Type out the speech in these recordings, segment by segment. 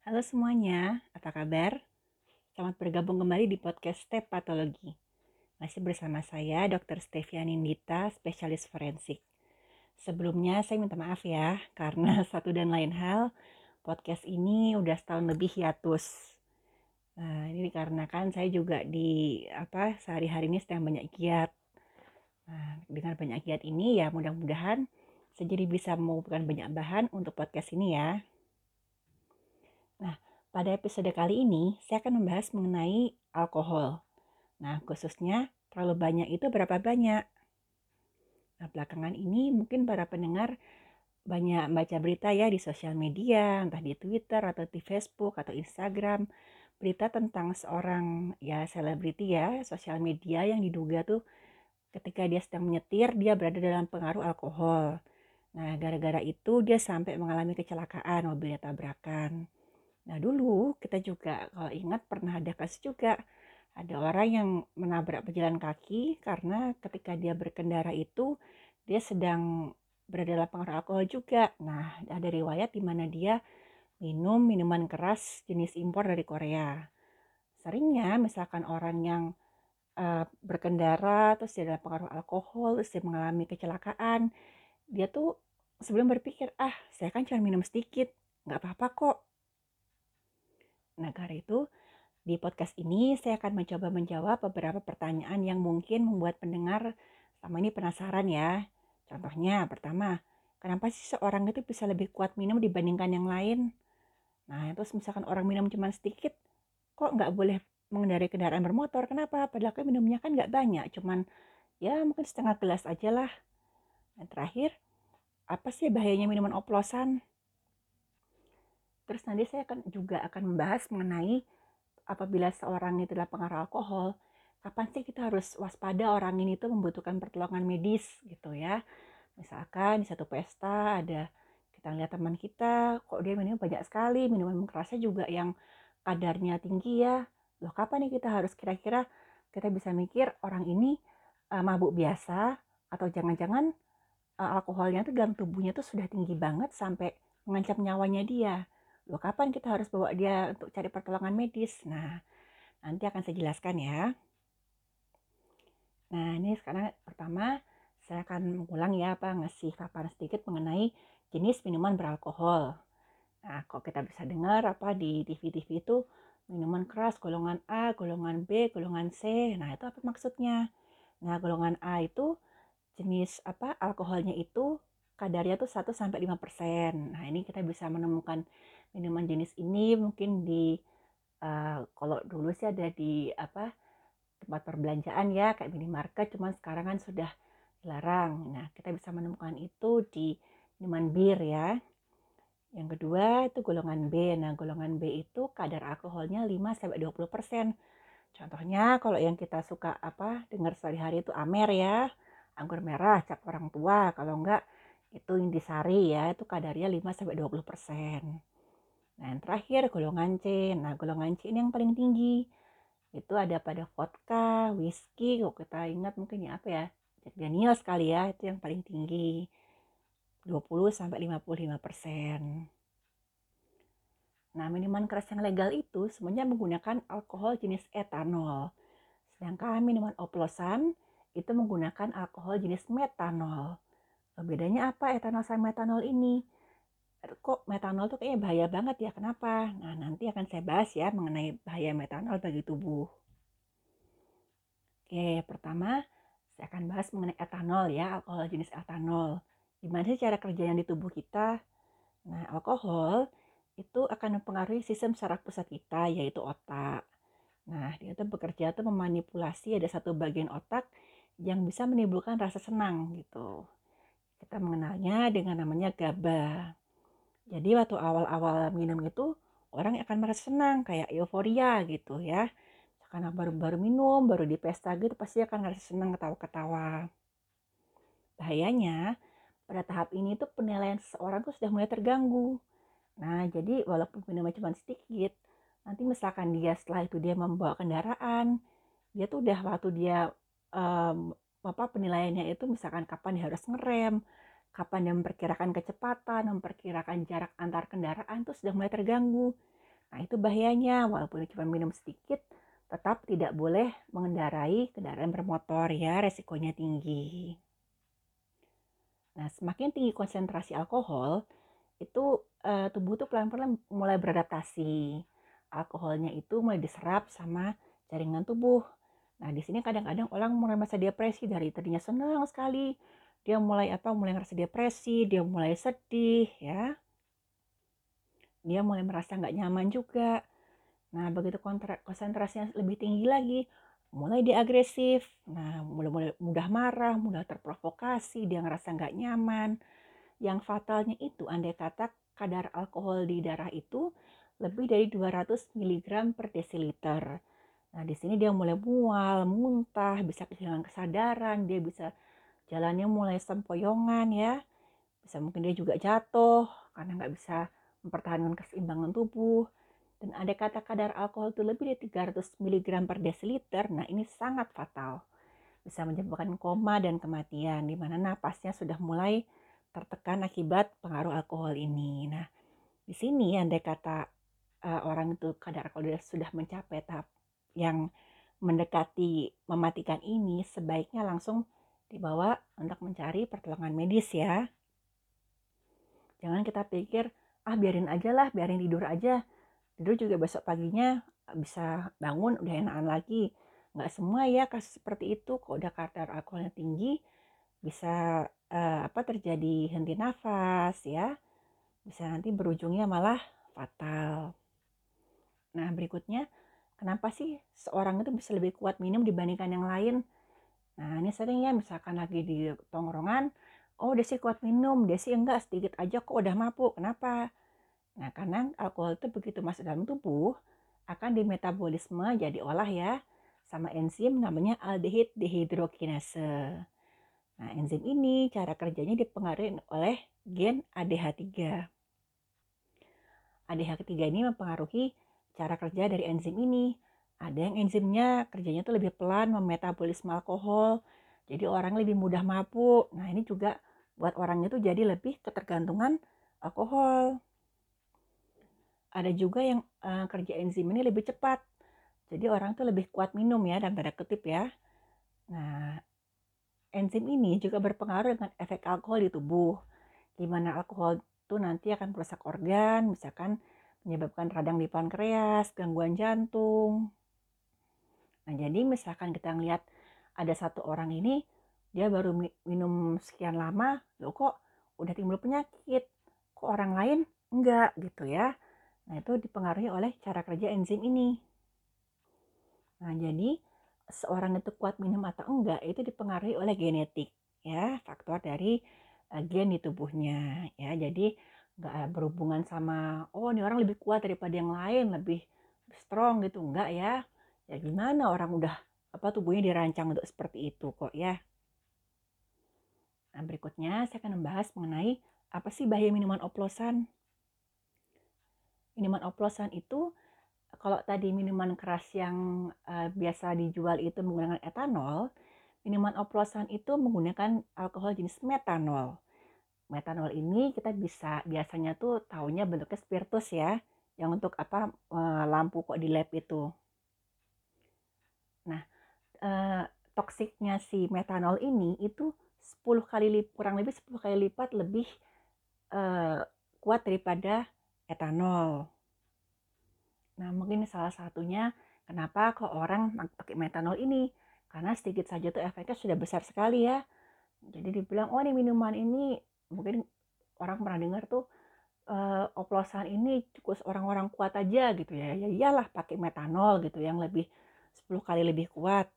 Halo semuanya, apa kabar? Selamat bergabung kembali di podcast Step Patologi. Masih bersama saya, Dr. Steviani Nindita, spesialis forensik. Sebelumnya saya minta maaf ya, karena satu dan lain hal, podcast ini udah setahun lebih hiatus. Nah, ini dikarenakan saya juga di apa sehari-hari ini sedang banyak giat. Nah, dengan banyak giat ini ya mudah-mudahan saya jadi bisa mengumpulkan banyak bahan untuk podcast ini ya. Nah, pada episode kali ini saya akan membahas mengenai alkohol. Nah, khususnya terlalu banyak itu berapa banyak? Nah, belakangan ini mungkin para pendengar banyak baca berita ya di sosial media, entah di Twitter atau di Facebook atau Instagram, berita tentang seorang ya selebriti ya, sosial media yang diduga tuh ketika dia sedang menyetir dia berada dalam pengaruh alkohol. Nah, gara-gara itu dia sampai mengalami kecelakaan, mobilnya tabrakan. Nah dulu kita juga kalau ingat pernah ada kasus juga ada orang yang menabrak pejalan kaki karena ketika dia berkendara itu dia sedang berada dalam pengaruh alkohol juga. Nah ada riwayat di mana dia minum minuman keras jenis impor dari Korea. Seringnya misalkan orang yang uh, berkendara terus dia dalam pengaruh alkohol terus dia mengalami kecelakaan dia tuh sebelum berpikir ah saya kan cuma minum sedikit nggak apa-apa kok Nah, karena itu di podcast ini saya akan mencoba menjawab beberapa pertanyaan yang mungkin membuat pendengar sama ini penasaran ya. Contohnya, pertama, kenapa sih seorang itu bisa lebih kuat minum dibandingkan yang lain? Nah, itu misalkan orang minum cuma sedikit, kok nggak boleh mengendarai kendaraan bermotor? Kenapa? Padahal kan minumnya kan nggak banyak, cuman ya mungkin setengah gelas aja lah. Dan terakhir, apa sih bahayanya minuman oplosan? Terus nanti saya akan juga akan membahas mengenai apabila seorang itu adalah pengaruh alkohol, kapan sih kita harus waspada orang ini tuh membutuhkan pertolongan medis gitu ya. Misalkan di satu pesta ada kita lihat teman kita kok dia minum banyak sekali, minuman kerasnya juga yang kadarnya tinggi ya. Loh kapan nih kita harus kira-kira kita bisa mikir orang ini uh, mabuk biasa atau jangan-jangan uh, alkoholnya tuh dalam tubuhnya tuh sudah tinggi banget sampai mengancam nyawanya dia loh kapan kita harus bawa dia untuk cari pertolongan medis? Nah, nanti akan saya jelaskan ya. Nah, ini sekarang pertama saya akan mengulang ya apa ngasih paparan sedikit mengenai jenis minuman beralkohol. Nah, kok kita bisa dengar apa di TV-TV itu minuman keras golongan A, golongan B, golongan C. Nah, itu apa maksudnya? Nah, golongan A itu jenis apa alkoholnya itu kadarnya tuh 1 sampai 5%. Nah, ini kita bisa menemukan minuman jenis ini mungkin di uh, kalau dulu sih ada di apa tempat perbelanjaan ya kayak minimarket cuman sekarang kan sudah dilarang. Nah kita bisa menemukan itu di minuman bir ya. Yang kedua itu golongan B. Nah golongan B itu kadar alkoholnya 5 sampai 20 persen. Contohnya kalau yang kita suka apa dengar sehari-hari itu amer ya anggur merah cap orang tua. Kalau enggak itu intisari ya itu kadarnya 5 sampai 20 persen Nah, yang terakhir golongan C. Nah, golongan C ini yang paling tinggi. Itu ada pada vodka, whisky, kalau kita ingat mungkin ya apa ya? Jack Daniels kali ya, itu yang paling tinggi. 20 sampai 55 persen. Nah, minuman keras yang legal itu semuanya menggunakan alkohol jenis etanol. Sedangkan minuman oplosan itu menggunakan alkohol jenis metanol. Bedanya apa etanol sama metanol ini? Kok metanol tuh kayaknya bahaya banget ya kenapa? Nah nanti akan saya bahas ya mengenai bahaya metanol bagi tubuh. Oke pertama saya akan bahas mengenai etanol ya alkohol jenis etanol. Gimana sih cara kerjanya di tubuh kita? Nah alkohol itu akan mempengaruhi sistem saraf pusat kita yaitu otak. Nah dia tuh bekerja tuh memanipulasi ada satu bagian otak yang bisa menimbulkan rasa senang gitu. Kita mengenalnya dengan namanya GABA jadi waktu awal-awal minum itu orang akan merasa senang kayak euforia gitu ya. Karena baru-baru minum, baru di pesta gitu pasti akan merasa senang ketawa-ketawa. Bahayanya pada tahap ini tuh penilaian seseorang tuh sudah mulai terganggu. Nah, jadi walaupun minumnya cuma sedikit, nanti misalkan dia setelah itu dia membawa kendaraan, dia tuh udah waktu dia um, apa penilaiannya itu misalkan kapan dia harus ngerem, kapan dia memperkirakan kecepatan, memperkirakan jarak antar kendaraan itu sudah mulai terganggu. Nah, itu bahayanya. Walaupun cuma minum sedikit, tetap tidak boleh mengendarai kendaraan bermotor ya, resikonya tinggi. Nah, semakin tinggi konsentrasi alkohol, itu uh, tubuh tuh pelan-pelan mulai beradaptasi. Alkoholnya itu mulai diserap sama jaringan tubuh. Nah, di sini kadang-kadang orang mulai masa depresi dari tadinya senang sekali, dia mulai apa? Mulai ngerasa depresi, dia mulai sedih, ya. Dia mulai merasa nggak nyaman juga. Nah, begitu konsentrasinya lebih tinggi lagi, mulai dia agresif. Nah, mulai, mulai mudah marah, mudah terprovokasi, dia ngerasa nggak nyaman. Yang fatalnya itu, andai kata kadar alkohol di darah itu lebih dari 200 mg per desiliter. Nah, di sini dia mulai mual, muntah, bisa kehilangan kesadaran, dia bisa jalannya mulai sempoyongan ya. Bisa mungkin dia juga jatuh karena nggak bisa mempertahankan keseimbangan tubuh. Dan ada kata kadar alkohol itu lebih dari 300 mg per desiliter, nah ini sangat fatal. Bisa menyebabkan koma dan kematian, di mana napasnya sudah mulai tertekan akibat pengaruh alkohol ini. Nah, di sini andai kata uh, orang itu kadar alkohol sudah mencapai tahap yang mendekati mematikan ini, sebaiknya langsung dibawa untuk mencari pertolongan medis ya. Jangan kita pikir, ah biarin aja lah, biarin tidur aja. Tidur juga besok paginya bisa bangun udah enakan lagi. Nggak semua ya kasus seperti itu, kok udah kadar alkoholnya tinggi, bisa uh, apa terjadi henti nafas ya. Bisa nanti berujungnya malah fatal. Nah berikutnya, kenapa sih seorang itu bisa lebih kuat minum dibandingkan yang lain? Nah ini sering ya misalkan lagi di tongkrongan, oh Desi kuat minum, Desi enggak sedikit aja kok udah mabuk, kenapa? Nah karena alkohol itu begitu masuk dalam tubuh, akan dimetabolisme jadi olah ya sama enzim namanya aldehid dehidrokinase. Nah, enzim ini cara kerjanya dipengaruhi oleh gen ADH3. ADH3 ini mempengaruhi cara kerja dari enzim ini. Ada yang enzimnya kerjanya tuh lebih pelan memetabolisme alkohol, jadi orang lebih mudah mabuk. Nah ini juga buat orang itu jadi lebih ketergantungan alkohol. Ada juga yang uh, kerja enzim ini lebih cepat, jadi orang tuh lebih kuat minum ya dan tanda kutip ya. Nah enzim ini juga berpengaruh dengan efek alkohol di tubuh. Gimana alkohol itu nanti akan merusak organ, misalkan menyebabkan radang di pankreas, gangguan jantung. Nah, jadi misalkan kita ngelihat ada satu orang ini dia baru minum sekian lama, loh kok udah timbul penyakit, kok orang lain enggak gitu ya. Nah, itu dipengaruhi oleh cara kerja enzim ini. Nah, jadi seorang itu kuat minum atau enggak itu dipengaruhi oleh genetik ya, faktor dari uh, gen di tubuhnya ya. Jadi nggak berhubungan sama oh ini orang lebih kuat daripada yang lain lebih strong gitu enggak ya ya gimana orang udah apa tubuhnya dirancang untuk seperti itu kok ya? Nah berikutnya saya akan membahas mengenai apa sih bahaya minuman oplosan. Minuman oplosan itu kalau tadi minuman keras yang uh, biasa dijual itu menggunakan etanol minuman oplosan itu menggunakan alkohol jenis metanol. Metanol ini kita bisa biasanya tuh tahunya bentuknya spiritus ya yang untuk apa eh, lampu kok di lab itu nah eh, toksiknya si metanol ini itu 10 kali lipat, kurang lebih 10 kali lipat lebih eh, kuat daripada etanol. Nah mungkin salah satunya kenapa kok orang pakai metanol ini? Karena sedikit saja tuh efeknya sudah besar sekali ya. Jadi dibilang oh ini minuman ini mungkin orang pernah dengar tuh uh, oplosan ini cukup orang-orang kuat aja gitu ya. Ya iyalah pakai metanol gitu yang lebih 10 kali lebih kuat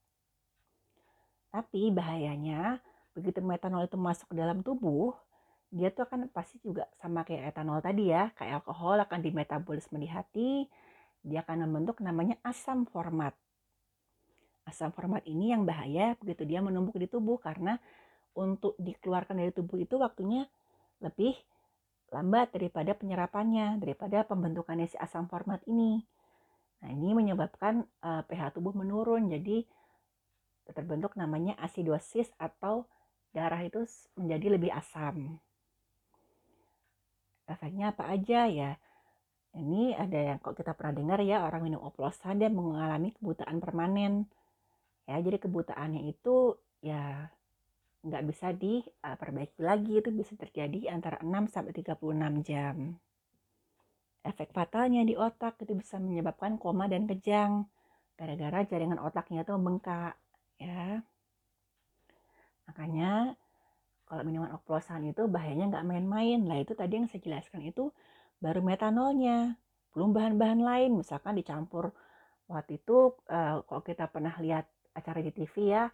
tapi bahayanya begitu metanol itu masuk ke dalam tubuh dia tuh akan pasti juga sama kayak etanol tadi ya kayak alkohol akan dimetabolisme di hati dia akan membentuk namanya asam format asam format ini yang bahaya begitu dia menumpuk di tubuh karena untuk dikeluarkan dari tubuh itu waktunya lebih lambat daripada penyerapannya, daripada pembentukannya si asam format ini. Nah, ini menyebabkan uh, pH tubuh menurun, jadi terbentuk namanya asidosis atau darah itu menjadi lebih asam. Efeknya apa aja ya? Ini ada yang kok kita pernah dengar ya orang minum oplosan dia mengalami kebutaan permanen. Ya, jadi kebutaannya itu ya nggak bisa diperbaiki lagi itu bisa terjadi antara 6 sampai 36 jam. Efek fatalnya di otak itu bisa menyebabkan koma dan kejang gara-gara jaringan otaknya itu membengkak ya. Makanya kalau minuman oplosan itu bahayanya nggak main-main. Lah itu tadi yang saya jelaskan itu baru metanolnya, belum bahan-bahan lain. Misalkan dicampur waktu itu uh, kalau kita pernah lihat acara di TV ya,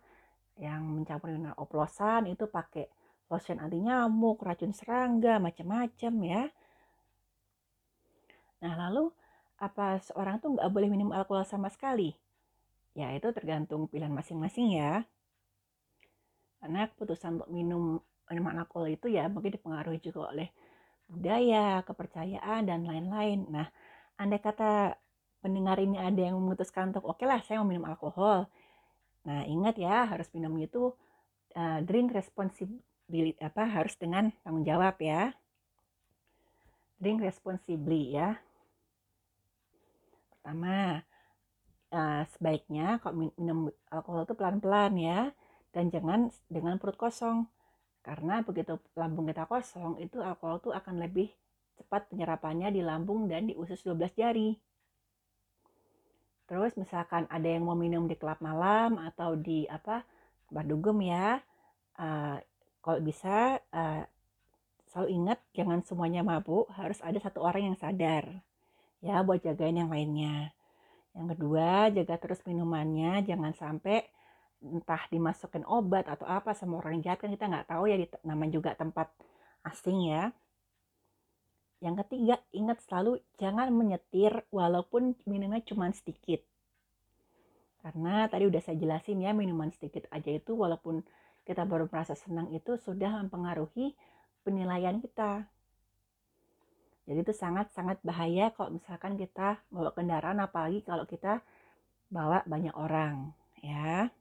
yang mencampur dengan oplosan itu pakai lotion anti nyamuk, racun serangga, macam-macam ya. Nah lalu apa seorang tuh nggak boleh minum alkohol sama sekali? Ya itu tergantung pilihan masing-masing ya. Karena keputusan untuk minum minuman alkohol itu ya mungkin dipengaruhi juga oleh budaya, kepercayaan, dan lain-lain. Nah, andai kata pendengar ini ada yang memutuskan untuk, oke lah saya mau minum alkohol. Nah, ingat ya, harus minum itu uh, drink responsibly, apa, harus dengan tanggung jawab ya. Drink responsibly ya. Pertama, uh, sebaiknya kalau minum alkohol itu pelan-pelan ya. Dan jangan dengan perut kosong karena begitu lambung kita kosong, itu alkohol tuh akan lebih cepat penyerapannya di lambung dan di usus 12 jari. Terus misalkan ada yang mau minum di klub malam atau di apa dugem ya, uh, kalau bisa uh, selalu ingat jangan semuanya mabuk, harus ada satu orang yang sadar ya buat jagain yang lainnya. Yang kedua, jaga terus minumannya, jangan sampai entah dimasukin obat atau apa sama orang jahat kan kita nggak tahu ya di nama juga tempat asing ya. Yang ketiga ingat selalu jangan menyetir walaupun minumnya cuma sedikit. Karena tadi udah saya jelasin ya minuman sedikit aja itu walaupun kita baru merasa senang itu sudah mempengaruhi penilaian kita jadi itu sangat-sangat bahaya kalau misalkan kita bawa kendaraan apalagi kalau kita bawa banyak orang ya.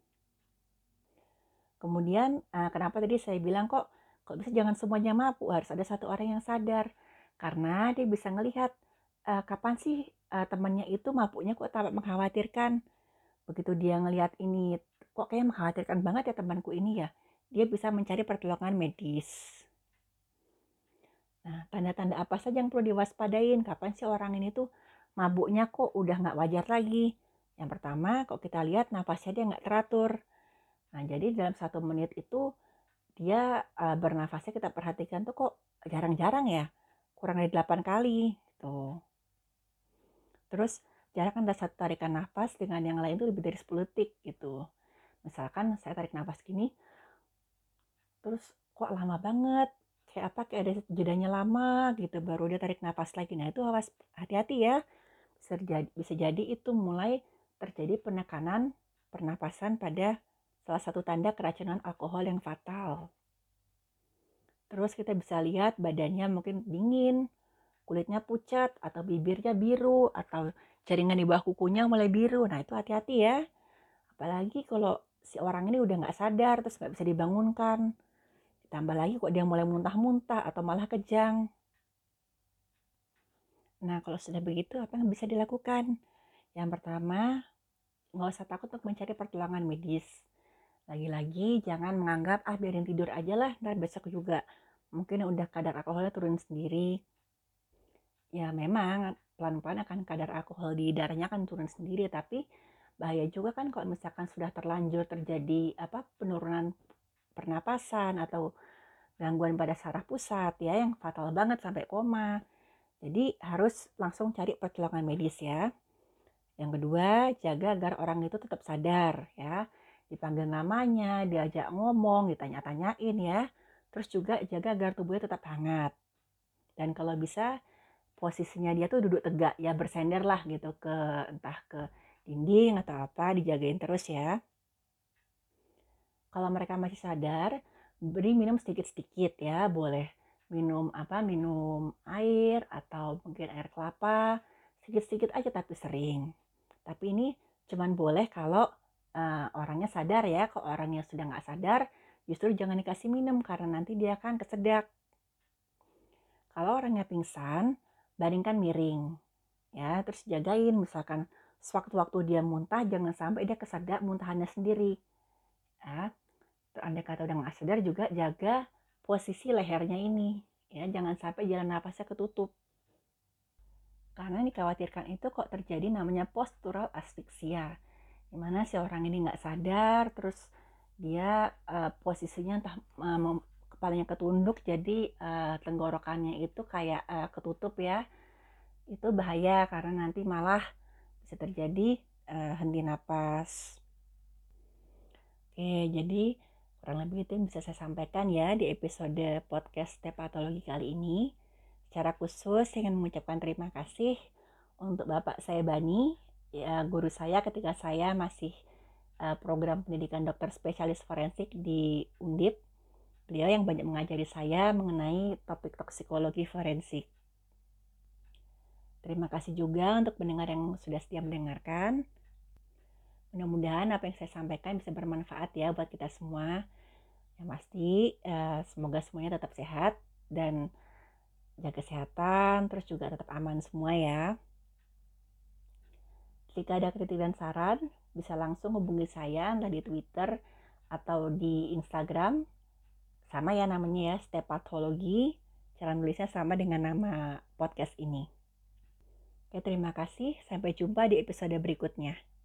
Kemudian uh, kenapa tadi saya bilang kok kok bisa jangan semuanya mabuk harus ada satu orang yang sadar? Karena dia bisa ngelihat uh, kapan sih uh, temannya itu mabuknya kok tampak mengkhawatirkan. Begitu dia ngelihat ini kok kayak mengkhawatirkan banget ya temanku ini ya dia bisa mencari pertolongan medis nah tanda-tanda apa saja yang perlu diwaspadain kapan sih orang ini tuh mabuknya kok udah nggak wajar lagi yang pertama kok kita lihat napasnya dia nggak teratur Nah, jadi dalam satu menit itu dia uh, bernafasnya kita perhatikan tuh kok jarang-jarang ya, kurang dari 8 kali gitu. Terus jarak antara satu tarikan nafas dengan yang lain itu lebih dari 10 detik gitu. Misalkan saya tarik nafas gini, terus kok lama banget, kayak apa kayak ada jedanya lama gitu, baru dia tarik nafas lagi. Nah itu awas hati-hati ya, bisa jadi, bisa jadi itu mulai terjadi penekanan pernapasan pada salah satu tanda keracunan alkohol yang fatal. Terus kita bisa lihat badannya mungkin dingin, kulitnya pucat, atau bibirnya biru, atau jaringan di bawah kukunya mulai biru. Nah itu hati-hati ya. Apalagi kalau si orang ini udah nggak sadar, terus nggak bisa dibangunkan. Ditambah lagi kok dia mulai muntah-muntah atau malah kejang. Nah kalau sudah begitu apa yang bisa dilakukan? Yang pertama, nggak usah takut untuk mencari pertolongan medis lagi-lagi jangan menganggap ah biarin tidur aja lah ntar besok juga mungkin udah kadar alkoholnya turun sendiri ya memang pelan-pelan akan kadar alkohol di darahnya akan turun sendiri tapi bahaya juga kan kalau misalkan sudah terlanjur terjadi apa penurunan pernapasan atau gangguan pada saraf pusat ya yang fatal banget sampai koma jadi harus langsung cari pertolongan medis ya yang kedua jaga agar orang itu tetap sadar ya dipanggil namanya, diajak ngomong, ditanya-tanyain ya. Terus juga jaga agar tubuhnya tetap hangat. Dan kalau bisa posisinya dia tuh duduk tegak ya bersender lah gitu ke entah ke dinding atau apa dijagain terus ya. Kalau mereka masih sadar, beri minum sedikit-sedikit ya, boleh minum apa minum air atau mungkin air kelapa sedikit-sedikit aja tapi sering. Tapi ini cuman boleh kalau uh, orangnya sadar ya kalau orang yang sudah nggak sadar justru jangan dikasih minum karena nanti dia akan kesedak kalau orangnya pingsan bandingkan miring ya terus jagain misalkan sewaktu-waktu dia muntah jangan sampai dia kesadar muntahannya sendiri ya andai kata udah nggak sadar juga jaga posisi lehernya ini. Ya jangan sampai jalan nafasnya ketutup. Karena dikhawatirkan itu kok terjadi namanya postural asfiksia di mana si orang ini nggak sadar terus dia uh, posisinya entah uh, kepalanya ketunduk jadi uh, tenggorokannya itu kayak uh, ketutup ya. Itu bahaya karena nanti malah bisa terjadi uh, henti napas. Oke jadi kurang lebih itu yang bisa saya sampaikan ya di episode podcast tepatologi kali ini secara khusus saya ingin mengucapkan terima kasih untuk Bapak saya Bani ya guru saya ketika saya masih uh, program pendidikan dokter spesialis forensik di Undip Beliau yang banyak mengajari saya mengenai topik toksikologi forensik. Terima kasih juga untuk pendengar yang sudah setia mendengarkan. Mudah-mudahan apa yang saya sampaikan bisa bermanfaat ya buat kita semua. Yang pasti eh, semoga semuanya tetap sehat dan jaga kesehatan, terus juga tetap aman semua ya. Jika ada kritik dan saran, bisa langsung hubungi saya entah di Twitter atau di Instagram sama ya namanya ya, stepatologi. Cara nulisnya sama dengan nama podcast ini. Oke, terima kasih. Sampai jumpa di episode berikutnya.